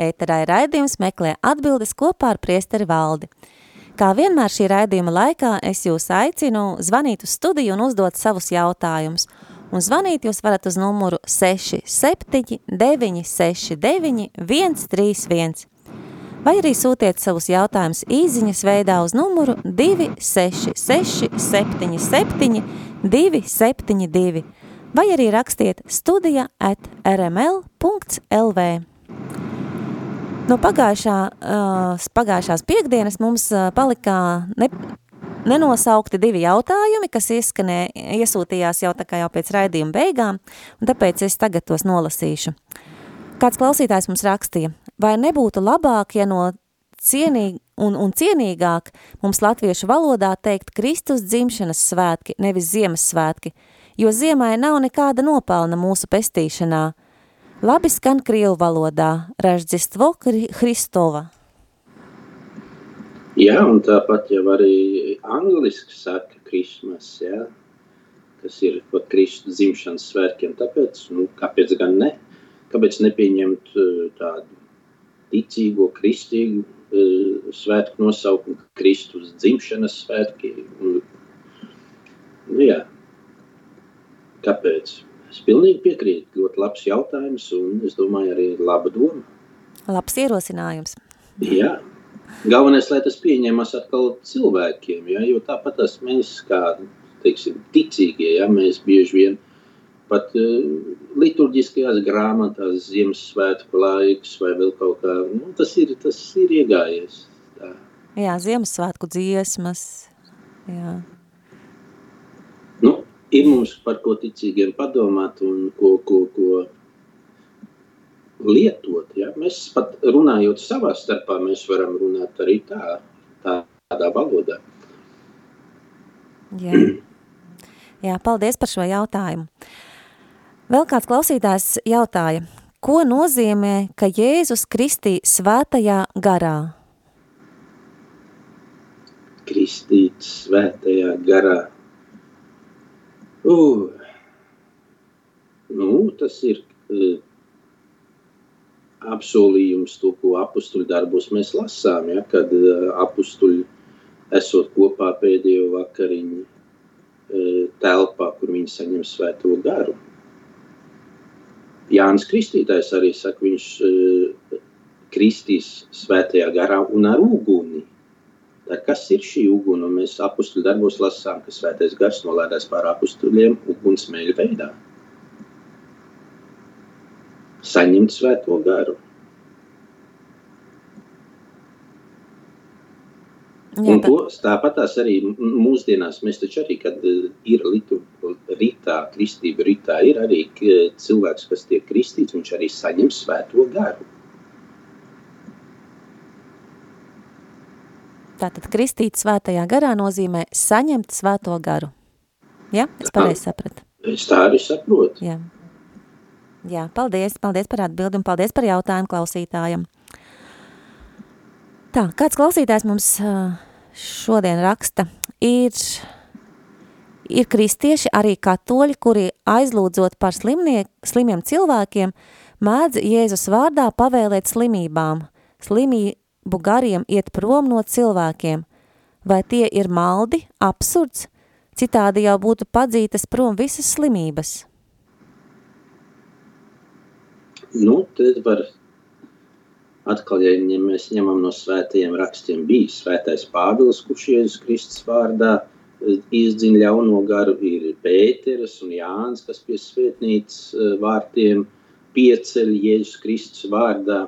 ēterā ir raidījums meklē atbildes kopā ar priesteri valdi. Kā vienmēr šī raidījuma laikā es jūs aicinu zvanīt uz studiju un uzdot savus jautājumus. Un zvanīt jūs varat uz numuru 67 969 131 vai arī sūtiet savus jautājumus īziņas veidā uz numuru 266 77 272 vai arī rakstiet studija at rml.lv. No pagājušā, uh, pagājušās piekdienas mums palikā ne, nenosaukti divi jautājumi, kas ieskanē, iesūtījās jau tā kā jau pēc raidījuma beigām, un tāpēc es tagad tos nolasīšu. Kāds klausītājs mums rakstīja, vai nebūtu labāk, ja no cienīgi un, un cienīgāk mums latviešu valodā teikt Kristus dzimšanas svētki, nevis Ziemassvētki, jo ziemai nav nekāda nopelna mūsu pestīšanā. Labi skan krievu valodā, Raždzistvo Hristova. Jā, un tāpat jau arī angliski saka Christmas, jā, kas ir pat Kristus dzimšanas svētkiem, tāpēc, nu, kāpēc gan ne? Kāpēc nepieņemt tādu ticīgo, kristīgu uh, svētku nosaukumu, Kristus dzimšanas svētki. Un, nu, jā. Kāpēc? Es pilnīgi piekrītu. Ļoti labs jautājums, un es domāju, arī laba doma. Labs ierosinājums. Jā. Galvenais, lai tas pieņemas atkal cilvēkiem, ja, jo tāpat tas mēs kā, teiksim, ticīgie, ja, mēs bieži vien pat uh, liturģiskajās grāmatās, Ziemassvētku laiks vai vēl kaut kā. Nu, tas, ir, tas ir iegājies. Tā. Jā, Ziemassvētku dziesmas. Jā. Ir mums par ko ticīgiem padomāt un ko, ko, ko lietot. Ja? Mēs pat runājot savā starpā, mēs varam runāt arī tā, tā tādā valodā. Jā. Jā, paldies par šo jautājumu. Vēl kāds klausītājs jautāja, ko nozīmē, ka Jēzus kristī svētajā garā? Kristīt svētajā garā. Uh, nu, tas ir uh, apsolījums, to, ko apustuļu darbos mēs lasām, ja, kad uh, apustuļi esot kopā pēdējo vakariņu uh, telpā, kur viņi saņem svēto garu. Jānis Kristītājs arī saka, viņš uh, kristīs svētajā garā un ar uguni. Kas ir šī uguna? Un mēs apustuļu darbos lasām, ka svētais gars nolādās pār apustuļiem ugunsmēļu veidā. Saņemt svēto garu. Jā, un to, tāpat arī mūsdienās mēs taču arī, kad eh, ir ritā, kristība ritā, ir arī cilvēks, kas tiek kristīts, viņš arī saņem svēto garu. Tātad kristīt svētajā garā nozīmē saņemt svēto garu. Ja? Es pareizi sapratu. Es tā arī saprotu. Jā. Jā, paldies, paldies par atbildi un paldies par jautājumu klausītājiem. Tā, kāds klausītājs mums šodien raksta, ir, ir kristieši, arī katoļi, kuri aizlūdzot par slimnie, slimiem cilvēkiem, mēdz Jēzus vārdā pavēlēt slimībām, slimību gariem iet prom no cilvēkiem. Vai tie ir maldi, absurds? Citādi jau būtu padzītas prom visas slimības. Nu, tad var Atkal, ja mēs ņemam no svētajiem rakstiem, bija svētais Pāvils, kurš Jēzus Kristus vārdā eh, izdzina ļauno garu, ir Pēteris un Jānis, kas pie svētnīcas eh, vārtiem pieceļ Jēzus Kristus vārdā.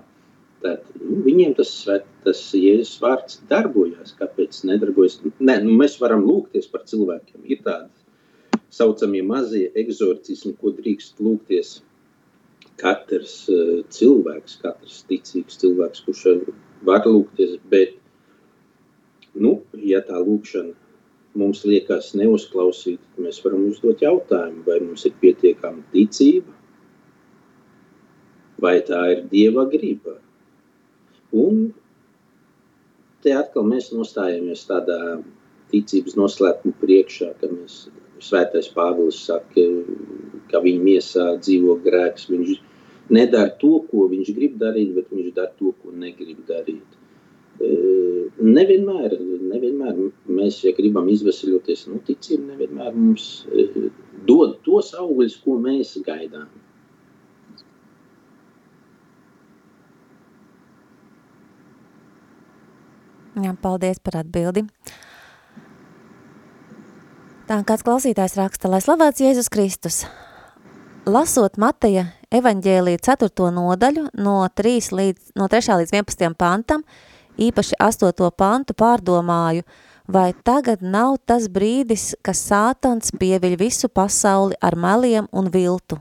Tad, nu, viņiem tas, svēt, tas Jēzus vārds darbojās. Kāpēc nedarbojas? Ne, nu, mēs varam lūgties par cilvēkiem. Ir tādi saucamie mazie egzorcismi, ko drīkst lūgties katrs uh, cilvēks, katrs ticīgs cilvēks, kurš var lūgties, bet, nu, ja tā lūkšana mums liekas neuzklausīt, mēs varam uzdot jautājumu, vai mums ir pietiekama ticība, vai tā ir Dieva griba. Un te atkal mēs nostājamies tādā ticības noslēpuma priekšā, ka mēs, svētais Pāvils saka, ka viņa miesā dzīvo grēks, viņš nedara to, ko viņš grib darīt, bet viņš dara to, ko negrib darīt. Nevienmēr, nevienmēr mēs, ja gribam izvesaļoties, nu, ticība nevienmēr mums dod tos augļus, ko mēs gaidām. Jā, paldies par atbildi. Tā kāds klausītājs raksta, lai slavēts Jēzus Kristus. Lasot Mateja evaņģēlija 4. nodaļu no 3, līdz, no 3. līdz 11. pantam, īpaši astoto pantu pārdomāju, vai tagad nav tas brīdis, ka sātans pieviļ visu pasauli ar meliem un viltu?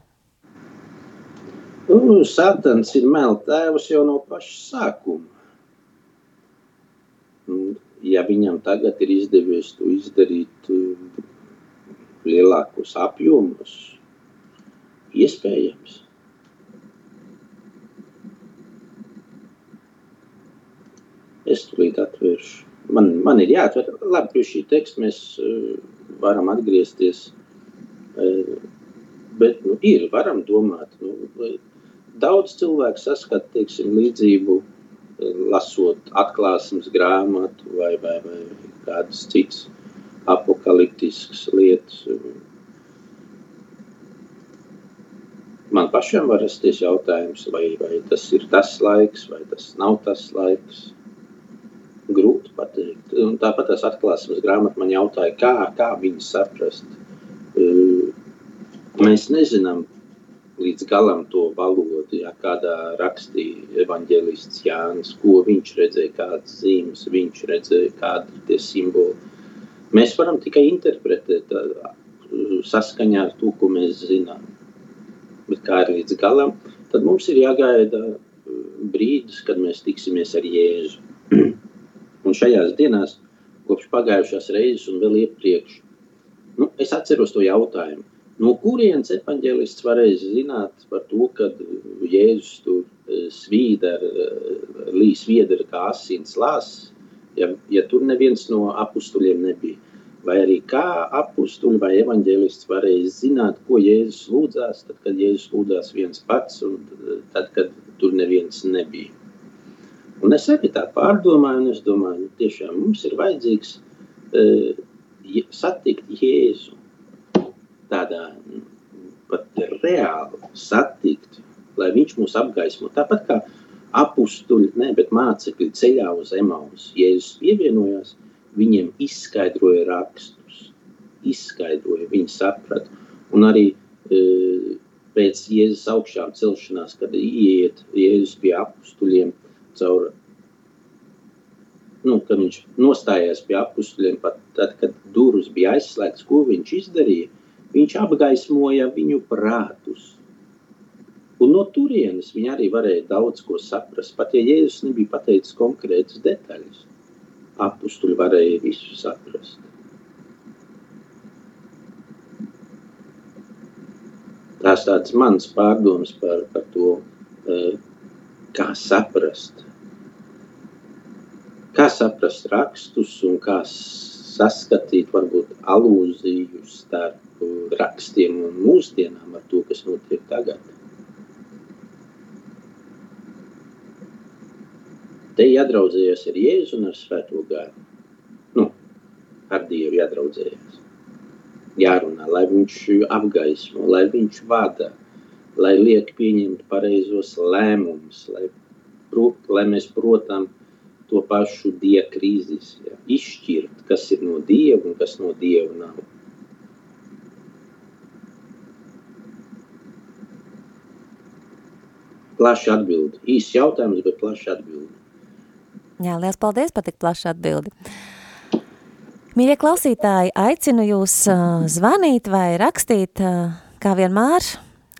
Nu, sātans ir mel tēvs jau no paša sākuma. Ja viņam tagad ir izdevies to izdarīt uh, lielākos apjomos, iespējams. Es tulīt atvēršu. Man, man ir jāatver. Labi, pie šī teksta mēs uh, varam atgriezties. Uh, bet nu, ir, varam domāt. Nu, daudz cilvēku saskat, teiksim, līdzību uh, lasot atklāsmes grāmatu vai, vai, vai kādas citas apokaliptiskas lietas. Man pašam var rasties jautājums, vai, vai tas ir tas laiks, vai tas nav tas laiks grūti pateikt. Un tāpat tās atklāsmes grāmata man jautāja, kā, kā viņu saprast. Mēs nezinām līdz galam to valodu, ja kādā rakstīja evaņģēlists Jānis, ko viņš redzēja, kādas zīmes viņš redzēja, kādi ir tie simboli. Mēs varam tikai interpretēt saskaņā ar to, ko mēs zinām. Bet kā ir līdz galam, tad mums ir jāgaida brīdis, kad mēs tiksimies ar Jēzu. Un šajās dienās, kopš pagājušās reizes un vēl iepriekš, nu, es atceros to jautājumu. No kurienes evanģēlists varēja zināt par to, ka Jēzus tur e, svīda ar e, līs viedra kā asins lāses, ja, ja tur neviens no apustuļiem nebija? Vai arī kā apustuļi vai evanģēlists varēja zināt, ko Jēzus lūdzās, tad, kad Jēzus lūdzās viens pats un tad, kad tur neviens nebija? Un es arī tā pārdomāju, un es domāju, nu, tiešām mums ir vajadzīgs uh, satikt Jēzu tādā pat reāli satikt, lai viņš mūs apgaismo. Tāpat kā apustuļi, ne, bet mācekļi ceļā uz Emaus. Jēzus pievienojās, viņiem izskaidroja rakstus, izskaidroja, viņi saprata. Un arī uh, pēc Jēzus augšām celšanās, kad ieiet Jēzus pie apustuļiem, caur, nu, kad viņš nostājās pie apstuļiem, pat tad, kad durvis bija aizslēgts, ko viņš izdarīja, viņš apgaismoja viņu prātus. Un no turienes viņi arī varēja daudz ko saprast. Pat ja Jēzus nebija pateicis konkrētas detaļas, apstuļi varēja visu saprast. Tās tāds mans pārdoms par, par to, uh, kā saprast, kā saprast rakstus un kā saskatīt varbūt alūziju starp rakstiem un mūsdienām ar to, kas notiek tagad. Te jādraudzējas ar Jēzu un ar Svēto garu. Nu, ar Dievu jādraudzējas. Jārunā, lai viņš apgaismo, lai viņš vada, lai liek pieņemt pareizos lēmumus, lai, prot, lai mēs protam to pašu diekrīzis, ja, izšķirt, kas ir no Dieva un kas no Dieva nav. Plaši atbildi. Īsts jautājums, bet plaši atbildi. Jā, liels paldies par tik plašu atbildi. Mīļie klausītāji, aicinu jūs zvanīt vai rakstīt, kā vienmēr,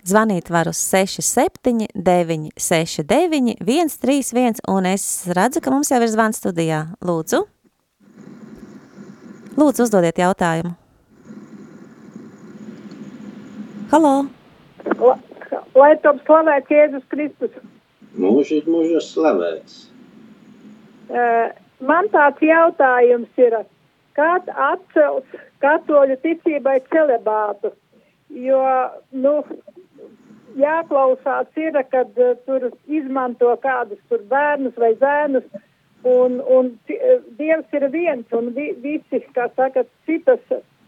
Zvanīt var uz 67 969 131, un es redzu, ka mums jau ir zvans studijā. Lūdzu. Lūdzu, uzdodiet jautājumu. Halo! La, lai top slavēts Jēzus Kristus. Mūžīgi mūžos slavēts. Uh, man tāds jautājums ir, kad atcels katoļu ticībai celebātu? Jo, nu, jāklausās ir, kad uh, tur izmanto kādus tur bērnus vai zēnus, un, un uh, Dievs ir viens, un vi, visi, kā saka, citas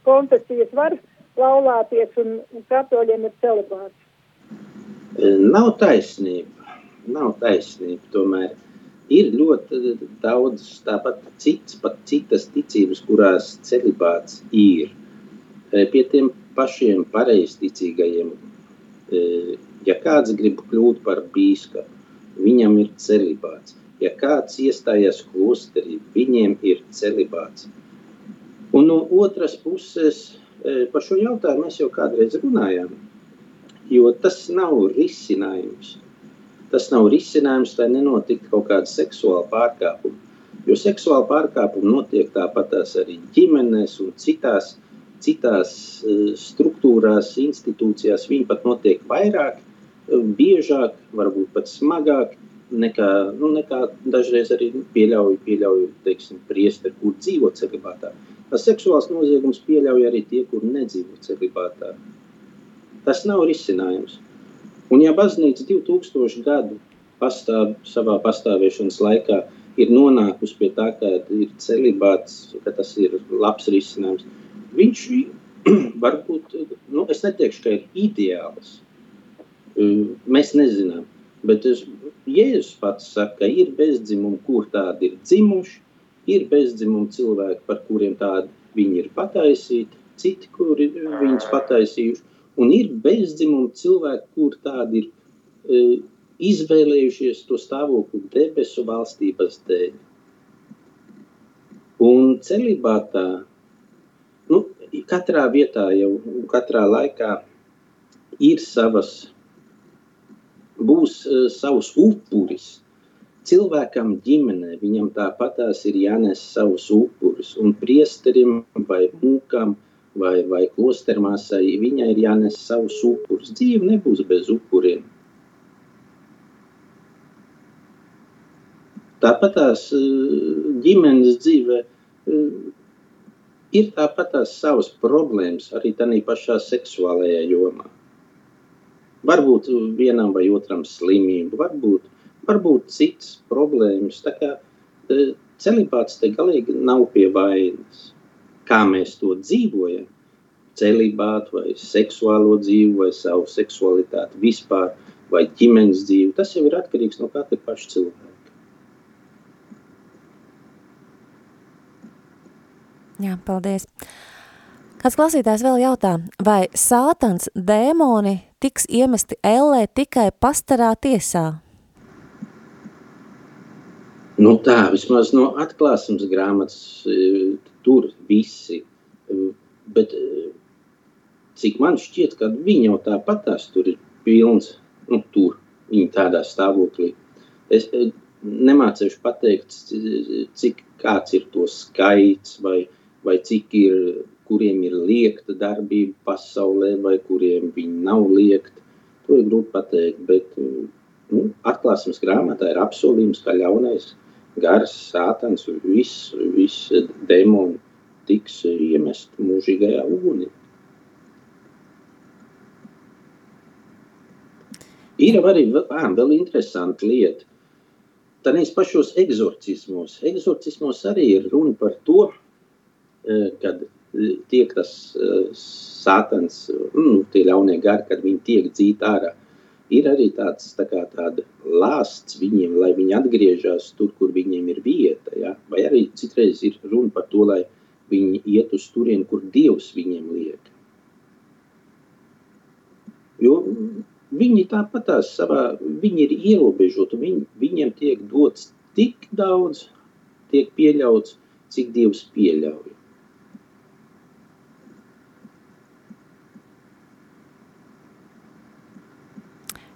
konfesijas var laulāties, un, un katoļiem ir celebāts. Nav taisnība, nav taisnība, tomēr ir ļoti daudz tāpat cits, pat citas ticības, kurās celibāts ir. Pie tiem pašiem pareizticīgajiem, ja kāds grib kļūt par bīskapu, viņam ir celibāts. Ja kāds iestājas klosterī, viņiem ir celibāts. Un no otras puses, par šo jautājumu mēs jau kādreiz runājām, jo tas nav risinājums tas nav risinājums, lai nenotiktu kaut kāda seksuāla pārkāpuma. Jo seksuāla pārkāpuma notiek tāpatās arī ģimenēs un citās, citās uh, struktūrās, institūcijās. Viņi pat notiek vairāk, uh, biežāk, varbūt pat smagāk nekā, nu, nekā dažreiz arī pieļauj, pieļauj teiksim, priesteri, kur dzīvo celibātā. Tas seksuāls noziegums pieļauj arī tie, kur nedzīvo celibātā. Tas nav risinājums. Un ja baznīca 2000 gadu pastāv savā pastāvēšanas laikā ir nonākusi pie tā, ka ir celibāts, ka tas ir labs risinājums, viņš varbūt, nu, es neteikšu, ka ir ideāls. Mēs nezinām, bet es, Jēzus pats saka, ka ir bezdzimumi, kur tādi ir dzimuši, ir bezdzimumi cilvēki, par kuriem tādi viņi ir pataisīti, citi, kuri viņus pataisījuši, Un ir bezdzimumi cilvēki, kur tādi ir e, izvēlējušies to stāvokli debesu valstības dēļ. Un celibātā, nu, katrā vietā jau, katrā laikā ir savas, būs uh, savs upuris. Cilvēkam ģimenē, viņam tāpatās ir jānes savus upurus, un priesterim vai mūkam vai, vai klostermāsai, viņai ir jānes savus upurus. Dzīve nebūs bez upuriem. Tāpat tās eh, ģimenes dzīve eh, ir tāpat tās savas problēmas arī tādā pašā seksuālajā jomā. Varbūt vienam vai otram slimību, varbūt, varbūt citas problēmas. Tā kā eh, celibāts te galīgi nav pie vainas kā mēs to dzīvojam, celibātu vai seksuālo dzīvi vai savu seksualitāti vispār vai ģimenes dzīvi, tas jau ir atkarīgs no katra paša cilvēka. Jā, paldies. Kāds klausītājs vēl jautā, vai sātans dēmoni tiks iemesti ellē tikai pastarā tiesā? Nu tā, vismaz no atklāsmes grāmatas e, tur visi, e, bet e, cik man šķiet, ka viņi jau tāpat tās tur ir pilns, nu tur, viņi tādā stāvoklī. Es nemācīšu pateikt, cik kāds ir to skaits vai, vai cik ir, kuriem ir liekta darbība pasaulē vai kuriem viņi nav liekta. To ir grūti pateikt, bet nu, atklāsmes grāmatā ir apsolījums, ka ļaunais – gars, sātans, viss, viss demoni tiks iemest mūžīgajā ugunī. Ir arī vēl interesanta lieta. Tādīs pašos egzorcismos. Egzorcismos arī ir runa par to, kad tiek tas sātans, nu, tie ļaunie gari, kad viņi tiek dzīti ārā ir arī tāds tā kā, lāsts viņiem, lai viņi atgriežas tur, kur viņiem ir vieta. Ja? Vai arī citreiz ir runa par to, lai viņi iet uz turieni, kur Dievs viņiem liek. Jo viņi tāpat savā, viņi ir ierobežoti, viņi, viņiem tiek dots tik daudz, tiek pieļauts, cik Dievs pieļauj.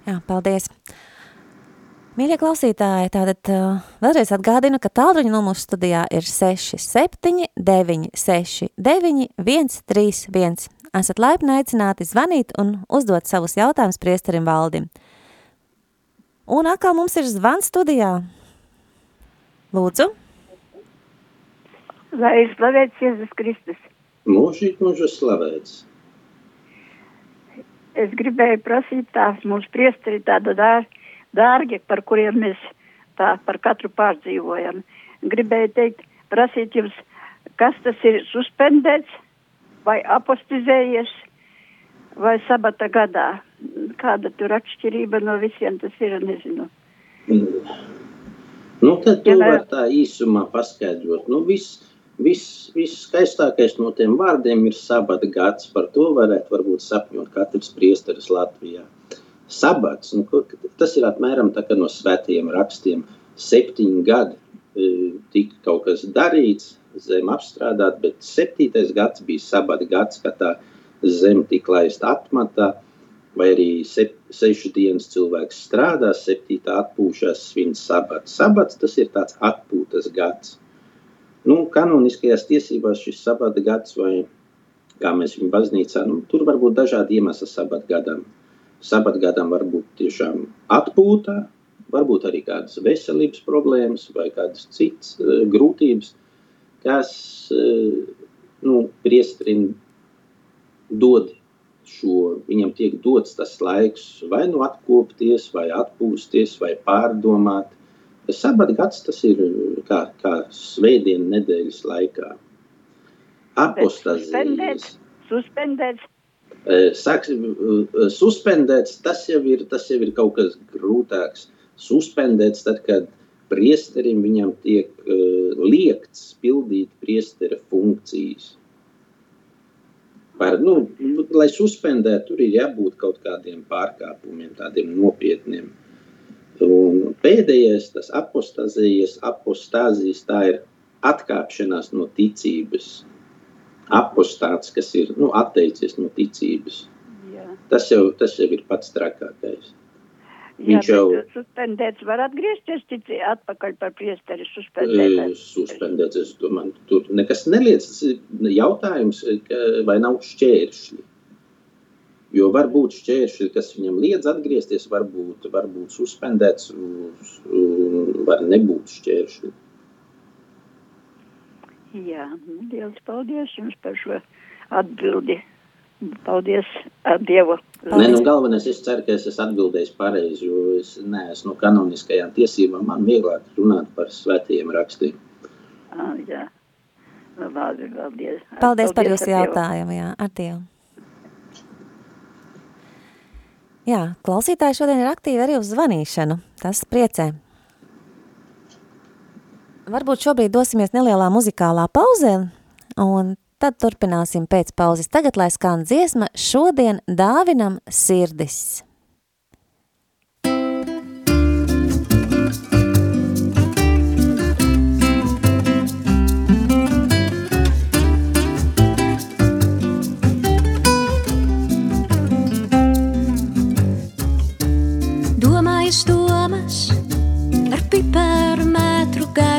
Jā, paldies. Mīļie klausītāji, tātad uh, vēlreiz atgādinu, ka tālruņa numurs studijā ir 67 969 131. Esat laipni aicināti zvanīt un uzdot savus jautājumus priesterim Valdim. Un atkal mums ir zvans studijā. Lūdzu. Lai ir slavēts Jēzus Kristus. Mūžīgi mūžu slavēts. Es gribēju prasīt tās mūsu priesteri tādu dār, dārgi, par kuriem mēs tā par katru pārdzīvojam. Gribēju teikt, prasīt jums, kas tas ir suspendēts vai apostizējies vai sabata gadā. Kāda tur atšķirība no visiem tas ir, nezinu. Nu, tad tu var tā īsumā paskaidrot. Nu, viss Viss, viss skaistākais no tiem vārdiem ir sabata gads. Par to varētu varbūt sapņot katrs priesteris Latvijā. Sabats, nu, tas ir apmēram tā kā no svētajiem rakstiem. Septiņi gadi e, tika kaut kas darīts, zem apstrādāt, bet septītais gads bija sabata gads, kad tā zem tika laista atmatā, vai arī sep, sešas dienas cilvēks strādā, septītā atpūšas svin sabats. Sabats tas ir tāds atpūtas gads. Nu, kanoniskajās tiesībās šis sabata gads, vai kā mēs viņu baznīcā, nu, tur var būt dažādi iemesli sabata gadam. Sabata gadam var būt tiešām atpūtā, varbūt arī kādas veselības problēmas vai kādas citas uh, grūtības, kas uh, nu, priestrim dod šo, viņam tiek dots tas laiks vai nu atkopties, vai atpūsties, vai pārdomāt, Sabata gads tas ir kā, kā svētdiena nedēļas laikā. Apostazijas. Suspendēts. Sāks, suspendēts, tas jau, ir, tas jau ir kaut kas grūtāks. Suspendēts tad, kad priesterim viņam tiek uh, liekts pildīt priestera funkcijas. Par, nu, lai suspendētu, tur ir jābūt kaut kādiem pārkāpumiem, tādiem nopietniem. Un pēdējais, tas apostāzijas, apostāzijas, tā ir atkāpšanās no ticības. Apostāts, kas ir nu, atteicies no ticības. Jā. Tas jau, tas jau ir pats trakākais. Viņš Jā, jau suspendēts var atgriezties cici atpakaļ par priesteri suspendēts. Suspendēts, es domāju, tur nekas neliec. Tas ir jautājums, vai nav šķēršļi. Jo var būt šķēršļi, kas viņam liedz atgriezties, varbūt, varbūt suspendēts, var nebūt šķēršļi. Jā, liels paldies jums par šo atbildi. Paldies Dievu. Nē, nu galvenais, es ceru, ka es esmu atbildējis pareizi, jo es neesmu no kanoniskajām tiesībām. Man vieglāk runāt par svētajiem rakstiem. Ah, jā. Labi, paldies. Paldies, paldies par jūsu jautājumu, jā, ar Dievu. Jā, klausītāji šodien ir aktīvi arī uz zvanīšanu. Tas priecē. Varbūt šobrīd dosimies nelielā muzikālā pauzē, un tad turpināsim pēc pauzes. Tagad, lai skan dziesma, šodien dāvinam sirdis.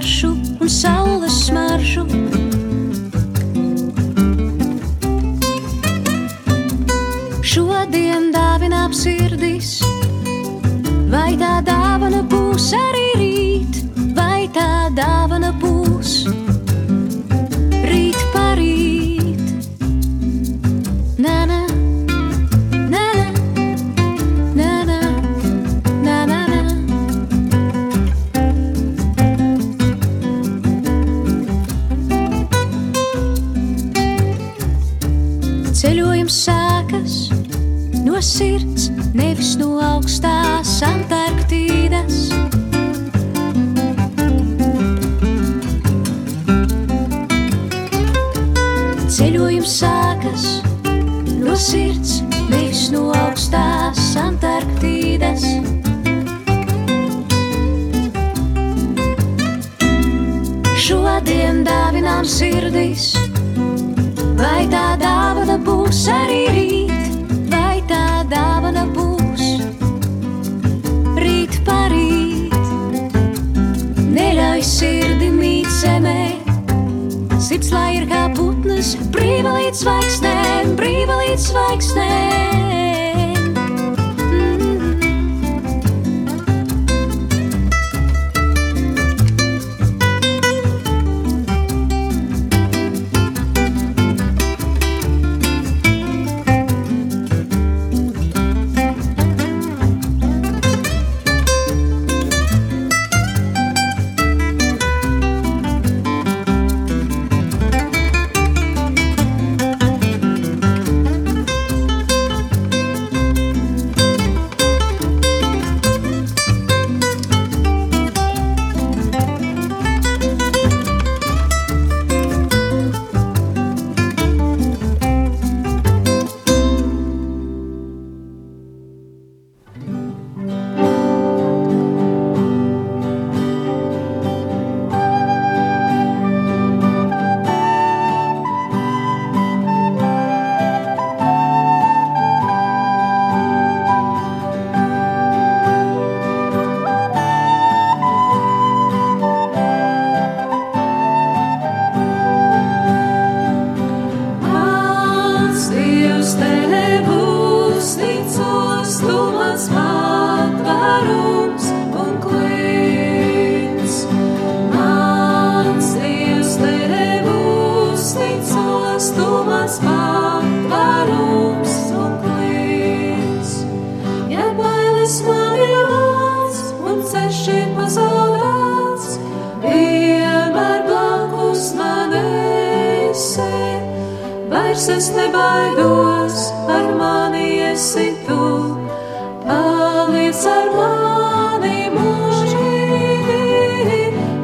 Garšu un saules smaržu. Šodien dāvinām sirdis, vai tā dāvana būs arī rīt, vai tā dāvana būs rīt parīt. Nana. Sirds, nevis no augstās nebaidos, ar mani esi tu, paliec ar mani mūžīgi.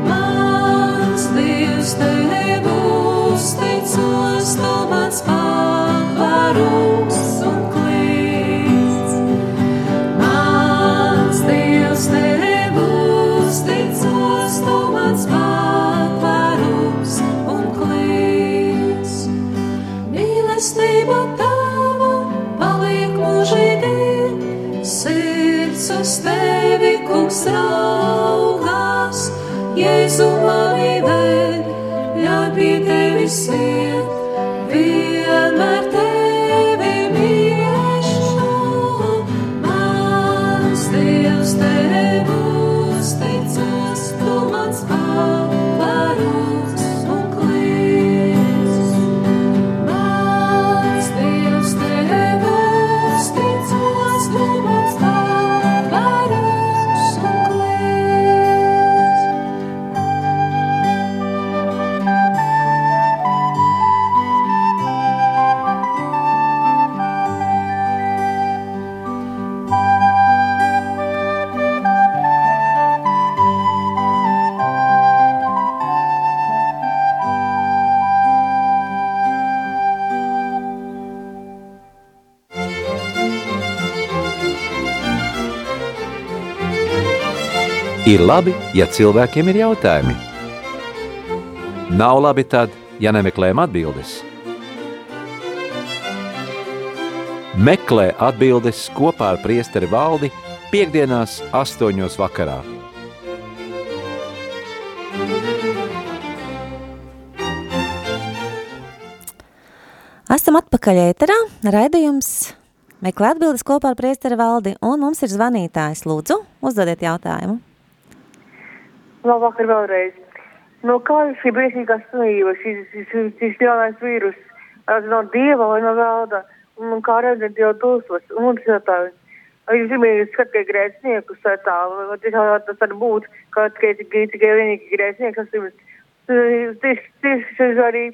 Mans Dievs, tev uzticos, tu mans patvarums kungs, raugās. Jēzu mani ved, ļauj pie tevis iet, Ir labi, ja cilvēkiem ir jautājumi. Nav labi tad, ja nemeklējam atbildes. Meklē atbildes kopā ar priesteri valdi piekdienās astoņos vakarā. Esam atpakaļ ēterā, raidījums meklē atbildes kopā ar priesteri valdi, un mums ir zvanītājs. Lūdzu, uzdodiet jautājumu. Labvakar vēlreiz. No kā ir šī briesmīgā slimība, šis, šis, šis, šis jaunais vīrus, no dieva vai no velda, un kā redzat jau tūstos, un. Vai jūs zināt, skatīt grēciniekus vai tā, vai tiešām tas var būt, ka tikai tikai vienīgi grēcinieks, tas ir tieši, tieši arī,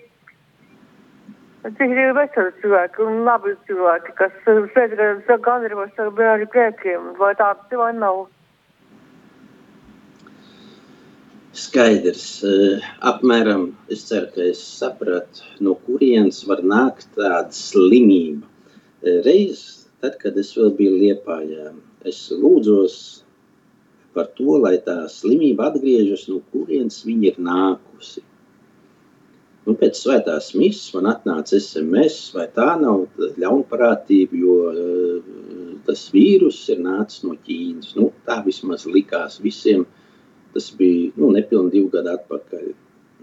tieši ir veseli cilvēki un labi cilvēki, kas spēc gandarbojas savu bērnu grēkiem, vai tā, vai nav. Skaidrs. Eh, Apmēram es ceru, ka es sapratu, no kurienes var nākt tāda slimība. Eh, Reiz, tad, kad es vēl biju Liepājā, es lūdzos par to, lai tā slimība atgriežas, no kurienes viņa ir nākusi. Nu, pēc svētās misijas man atnāca SMS, vai tā nav ļaunprātība, jo uh, tas vīrus ir nācis no Ķīnas. Nu, tā vismaz likās visiem. Tas bija nu, nepilnīgi divi gadi atpakaļ.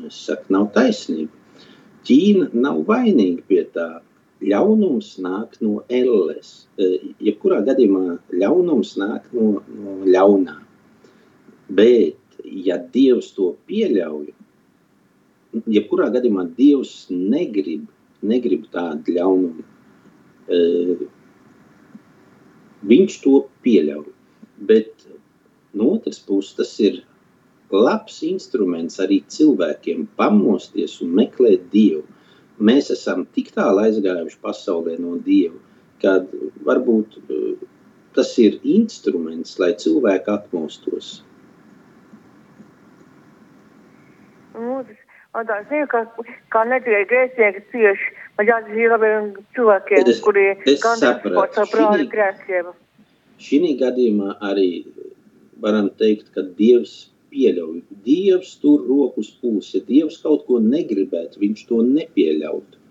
Es saku, nav taisnība. Ķīna nav vainīga pie tā. Ļaunums nāk no elles. Jebkurā gadījumā ļaunums nāk no, no ļaunā. Bet, ja Dievs to pieļauj, jebkurā gadījumā Dievs negrib, negrib tādu ļaunumu. Viņš to pieļauj. Bet no otras puses, tas ir labs instruments arī cilvēkiem pamosties un meklēt Dievu. Mēs esam tik tālu aizgājuši pasaulē no Dieva, ka varbūt tas ir instruments, lai cilvēki atmostos. Un tā zinu, ka, kā ne tikai grēcinieki cieši, bet jāatzīst labiem cilvēkiem, Es- kuri es gan sapratu. par savu prātu Šī- grēkiem. Šī gadījumā arī varam teikt, ka Dievs pieļauj. Dievs tur rokas pūs. Ja Dievs kaut ko negribētu, viņš to nepieļautu.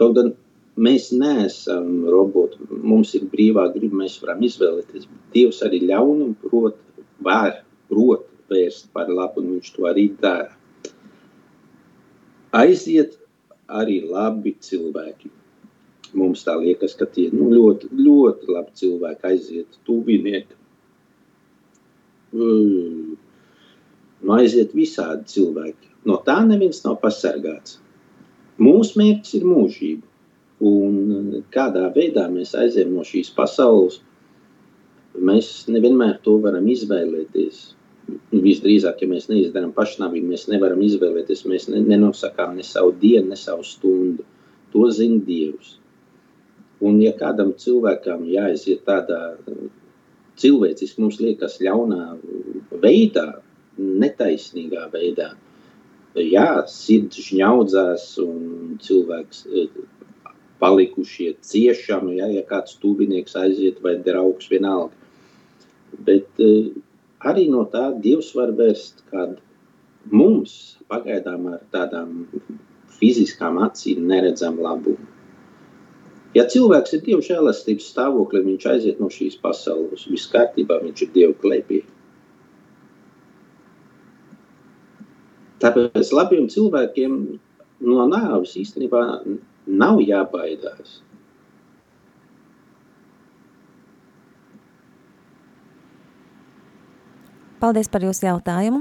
Kaut gan mēs neesam roboti, mums ir brīvā griba, mēs varam izvēlēties. Dievs arī ļaunumu prot, var, prot vērst par labu, un viņš to arī dara. Aiziet arī labi cilvēki. Mums tā liekas, ka tie nu, ļoti, ļoti labi cilvēki aiziet, tuvinieki. Nu, aiziet visādi cilvēki. No tā neviens nav pasargāts. Mūsu mērķis ir mūžība. Un kādā veidā mēs aizējām no šīs pasaules, mēs nevienmēr to varam izvēlēties. Visdrīzāk, ja mēs neizdarām pašnāvību, mēs nevaram izvēlēties. Mēs ne, nenosakām ne savu dienu, ne savu stundu. to zina Dievs. Un ja kādam cilvēkam jāiziet tādā cilvēciski mums liekas ļaunā veidā, netaisnīgā veidā, jā, sirds žņaudzās un cilvēks palikušie ciešami, ja, ja kāds tūbinieks aiziet vai draugs vienalga. Bet uh, arī no tā Dievs var vērst kādu mums pagaidām ar tādām fiziskām acīm neredzam labumu. Ja cilvēks ir Dieva žēlastības stāvoklī, viņš aiziet no šīs pasaules, viss kārtībā, viņš ir Dieva klēpī. Tāpēc labiem cilvēkiem no nāves īstenībā Nav jābaidās. Paldies par jūsu jautājumu.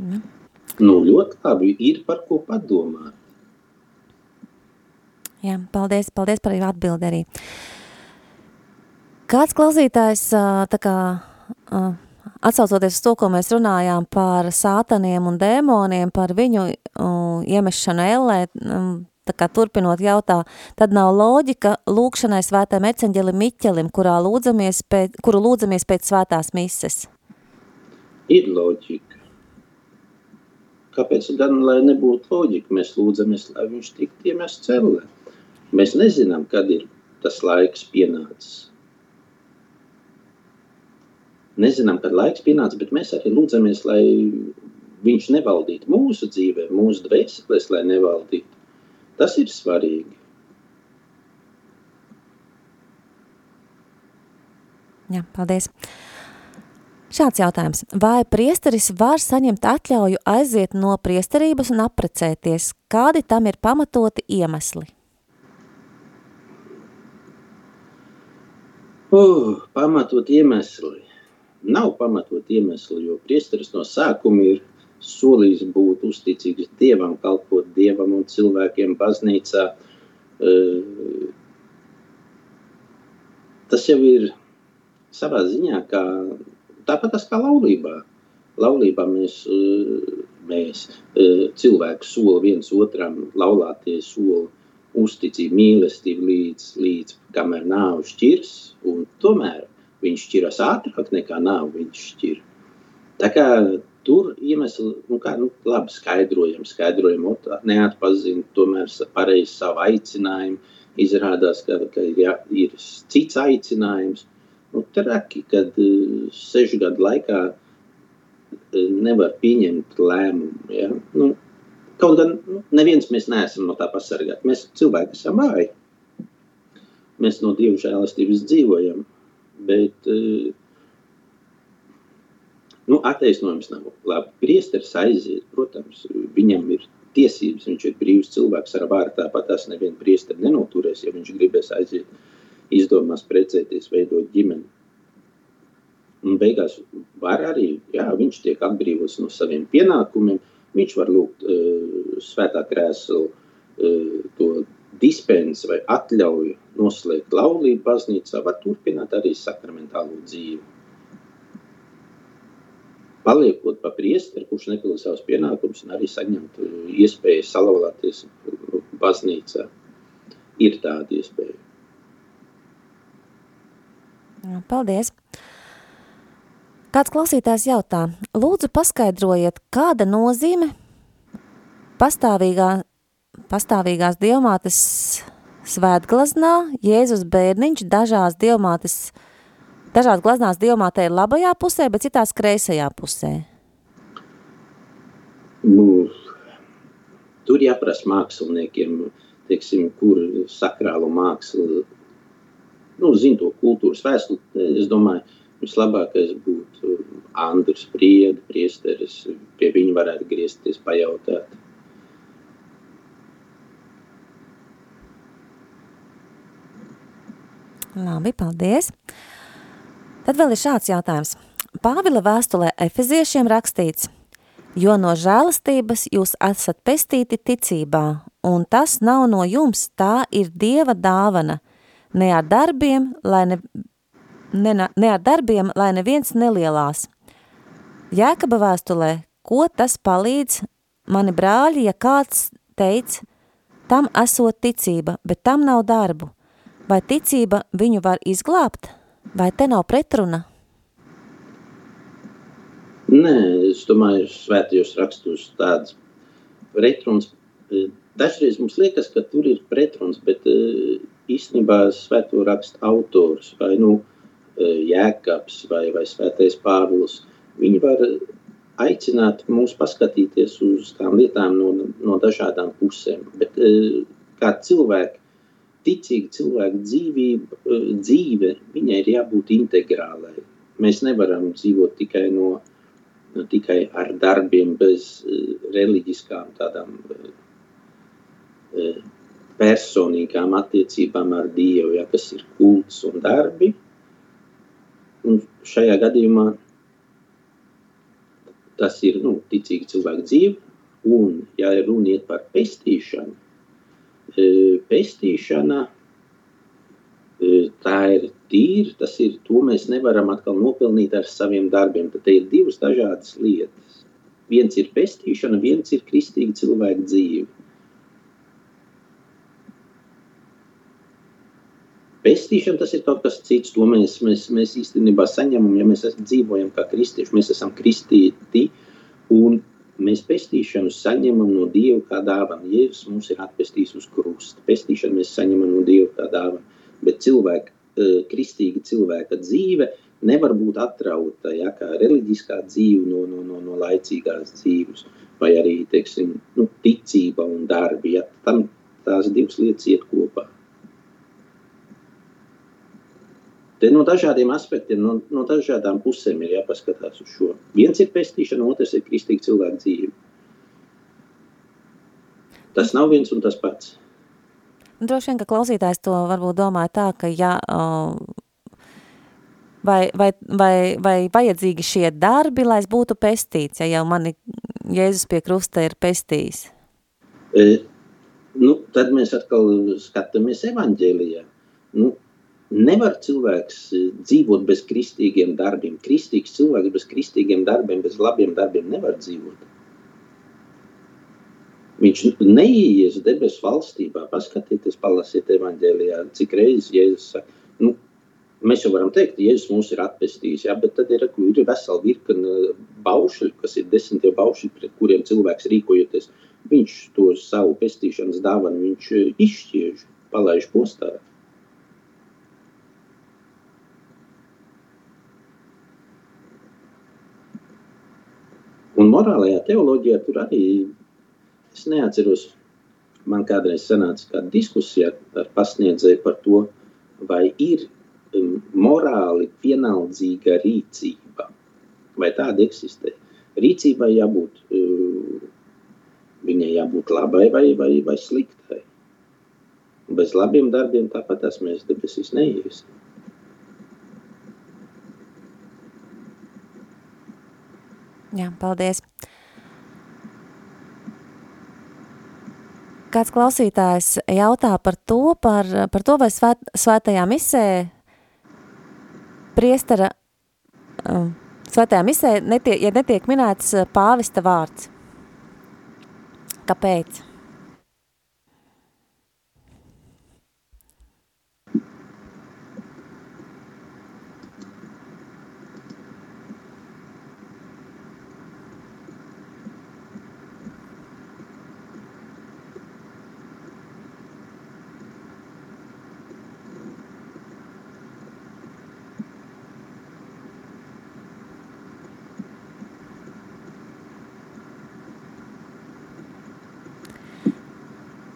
Ja. Nu, ļoti labi. Ir par ko padomāt. Jā, paldies, paldies par jūsu atbildi arī. Kāds klausītājs, tā kā atsaucoties uz to, ko mēs runājām par sātaniem un dēmoniem, par viņu iemešanu ellē, tā kā turpinot jautā, tad nav loģika lūkšanai svētām eceņģelim Miķelim, kurā lūdzamies pēc, kuru lūdzamies pēc svētās mises? Ir loģika. Kāpēc gan, lai nebūtu loģika, mēs lūdzamies, lai viņš tiktu iemests cellē? Mēs nezinām, kad ir tas laiks pienācis. Nezinām, kad laiks pienācis, bet mēs arī lūdzamies, lai viņš nevaldītu mūsu dzīvē, mūsu dvēseles, lai nevaldītu. Tas ir svarīgi. Jā, paldies. Šāds jautājums. Vai priesteris var saņemt atļauju aiziet no priesterības un apprecēties? Kādi tam ir pamatoti iemesli? Uh, pamatot iemesli. Nav pamatot iemesli, jo priesteris no sākuma ir solījis būt uzticīgs Dievam, kalpot Dievam un cilvēkiem baznīcā. Eh, tas jau ir savā ziņā kā tāpat kā laulībā. Laulībā mēs, eh, mēs eh, cilvēku soli viens otram laulāties soli uzticību, mīlestību līdz, līdz kamēr nāve šķirs, tomēr viņš šķiras ātrāk nekā nāve viņš šķir. Tā kā Tur iemesli, nu, kā, nu, labi skaidrojam, skaidrojam, neatpazina tomēr pareizi savu aicinājumu. Izrādās, ka, ka ja ir cits aicinājums. Nu, traki, kad uh, sešu gadu laikā uh, nevar pieņemt lēmumu. Ja? Nu, kaut gan nu, neviens mēs neesam no tā pasargāti. Mēs cilvēki esam vāji. Mēs no Dieva žēlastības dzīvojam. Bet uh, Nu, attaisnojums nav labi. Priesteris aiziet, protams, viņam ir tiesības, viņš ir brīvs cilvēks ar vārdu. Tāpat tās nevienu priesteri nenoturēs, ja viņš gribēs aiziet, izdomās precēties, veidot ģimeni. Un beigās var arī, jā, viņš tiek atbrīvots no saviem pienākumiem, viņš var lūgt uh, svētā krēslu uh, to dispensu vai atļauju noslēgt laulību baznīcā, var turpināt arī sakramentālo dzīvi paliekot pa priesteri, kurš nepilda savus pienākumus un arī saņemt uh, iespēju salauzties baznīcā. Ir tāda iespēja. Paldies! Kāds klausītājs jautā, lūdzu paskaidrojiet, kāda nozīme pastāvīgā, pastāvīgās dievmātes svētglaznā Jēzus bērniņš dažās dievmātes Dažās glaznās diamātē ir labajā pusē, bet citās kreisajā pusē. Nu, tur jāprasa māksliniekiem, teiksim, kur sakrālu mākslu, nu, zina to kultūras vēstuli. Es domāju, vislabākais būtu Andris Prieda, priesteris, pie viņa varētu griezties pajautāt. Labi, paldies. Tad vēl ir šāds jautājums. Pāvila vēstulē efeziešiem rakstīts, jo no žēlastības jūs esat pestīti ticībā, un tas nav no jums, tā ir Dieva dāvana, ne ar darbiem, lai, ne, ne, ne ar darbiem, lai neviens nelielās. Jēkaba vēstulē, ko tas palīdz, mani brāļi, ja kāds teica, tam esot ticība, bet tam nav darbu. Vai ticība viņu var izglābt? Vai te nav pretruna? Nē, es domāju, svētajos rakstos tāds pretruns. Dažreiz mums liekas, ka tur ir pretruns, bet e, īstenībā svēto rakstu autors vai nu e, Jēkabs vai, vai svētais Pāvils, viņi var aicināt mūs paskatīties uz tām lietām no, no dažādām pusēm. Bet e, kā cilvēki, ticīgi cilvēku dzīvība, e, dzīve, viņai ir jābūt integrālai. Mēs nevaram dzīvot tikai no nu, tikai ar darbiem, bez uh, reliģiskām tādām uh, personīgām attiecībām ar Dievu, ja, kas ir kults un darbi. Un šajā gadījumā tas ir nu, ticīgi cilvēku dzīve, un ja runa iet par pestīšanu, pestīšana tā ir tīra, tas ir, to mēs nevaram atkal nopelnīt ar saviem darbiem. Tad ir divas dažādas lietas. Viens ir pestīšana, viens ir kristīga cilvēka dzīve. Pestīšana tas ir kaut kas cits, to mēs, mēs, mēs īstenībā saņemam, ja mēs dzīvojam kā kristieši, mēs esam kristīti, un mēs pestīšanu saņemam no Dieva kā dāvana. Jēzus mums ir atpestījis uz krusta. Pestīšanu mēs saņemam no Dieva kā dāvana bet cilvēka, kristīga cilvēka dzīve nevar būt atrauta ja, kā reliģiskā dzīve no, no, no, no laicīgās dzīves, vai arī teiksim, nu, ticība un darbi. Ja, tam tās divas lietas iet kopā. Te no dažādiem aspektiem, no, no dažādām pusēm ir jāpaskatās uz šo. Viens ir pestīšana, otrs ir kristīga cilvēka dzīve. Tas nav viens un tas pats. Droši vien, ka klausītājs to varbūt domā tā, ka ja, vai, vai, vai, vai vajadzīgi šie darbi, lai es būtu pestīts, ja jau mani Jēzus pie krusta ir pestījis? E, nu, tad mēs atkal skatāmies evaņģēlijā. Nu, nevar cilvēks dzīvot bez kristīgiem darbiem. Kristīgs cilvēks bez kristīgiem darbiem, bez labiem darbiem nevar dzīvot. Viņš neies debesu valstībā. Paskatieties, palasiet evaņģēlijā, cik reizes Jēzus saka, nu, mēs jau varam teikt, ka Jēzus mūs ir atpestījis, ja, bet tad ir, ir vesela virkne baušļu, kas ir desmitie baušļi, pret kuriem cilvēks rīkojoties. Viņš to savu pestīšanas dāvanu, viņš izšķiež, palaiž postā. Morālajā teoloģijā tur arī Es neatceros, man kādreiz sanāca kāda diskusija ar pasniedzēju par to, vai ir um, morāli pienaldzīga rīcība, vai tāda eksistē. Rīcībai jābūt, uh, viņai jābūt labai vai, vai, vai sliktai. Bez labiem darbiem tāpat mēs debesīs neiesim. Jā, paldies. Kāds klausītājs jautā par to, par, par to vai svēt, svētajā misē priestara, um, svētajā misē, netiek, ja netiek minēts pāvista vārds. Kāpēc?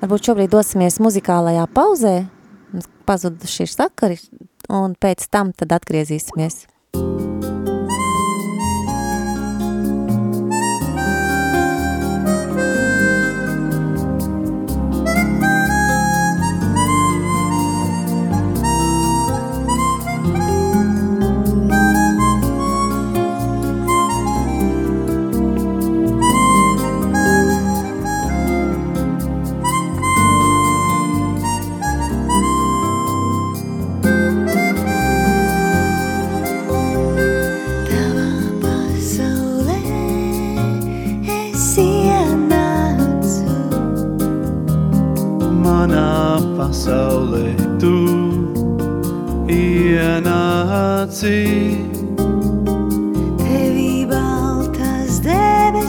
Varbūt šobrīd dosimies muzikālajā pauzē, pazuduši ir sakari, un pēc tam tad atgriezīsimies.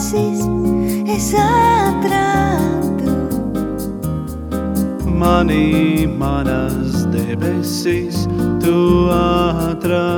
debesis es atradu. Manī manas debesis tu atradīsi.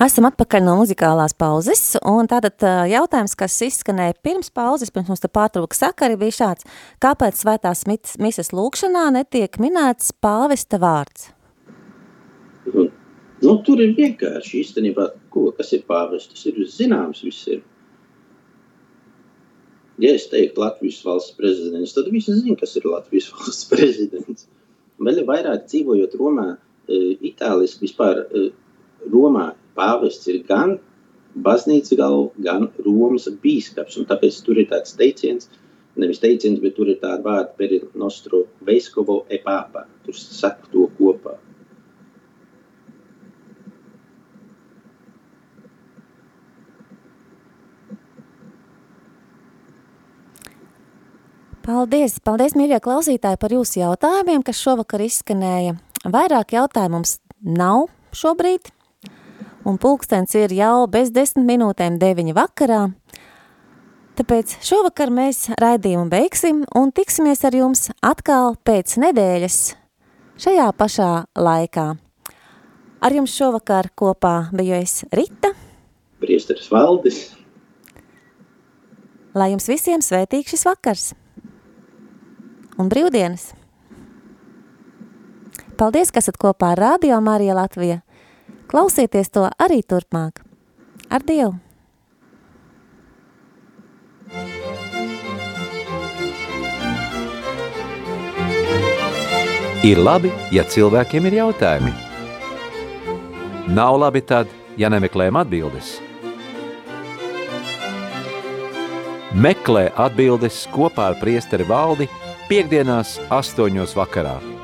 Esam atpakaļ no muzikālās pauzes, un tātad jautājums, kas izskanēja pirms pauzes, pirms mums te pārtrauka sakari, bija šāds. Kāpēc svētās mises lūkšanā netiek minēts pāvesta vārds? Un, nu, tur ir vienkārši īstenībā, ko, kas ir pāvests. Tas ir zināms visiem. Ja es teiktu Latvijas valsts prezidents, tad visi zina, kas ir Latvijas valsts prezidents. Vēl vairāk dzīvojot Romā, itāliski vispār Romā pāvests ir gan baznīcas galva, gan Romas bīskaps. Un tāpēc tur ir tāds teiciens, nevis teiciens, bet tur ir tāda vārda per nostro vescovo e papa. Tur saka to kopā. Paldies, paldies, mīļie klausītāji, par jūsu jautājumiem, kas šovakar izskanēja. Vairāk jautājumu mums nav šobrīd, un pulkstens ir jau bez desmit minūtēm deviņi vakarā. Tāpēc šovakar mēs raidījumu beigsim un tiksimies ar jums atkal pēc nedēļas šajā pašā laikā. Ar jums šovakar kopā biju es Rita, Priesteris Valdis. lai jums visiem svētīgs šis vakars un brīvdienas. Paldies, ka esat kopā ar Radio Marija Latvija. Klausieties to arī turpmāk. Ar Dievu! Ir labi, ja cilvēkiem ir jautājumi. Nav labi tad, ja nemeklējam atbildes. Meklē atbildes kopā ar priesteri valdi piekdienās astoņos vakarā.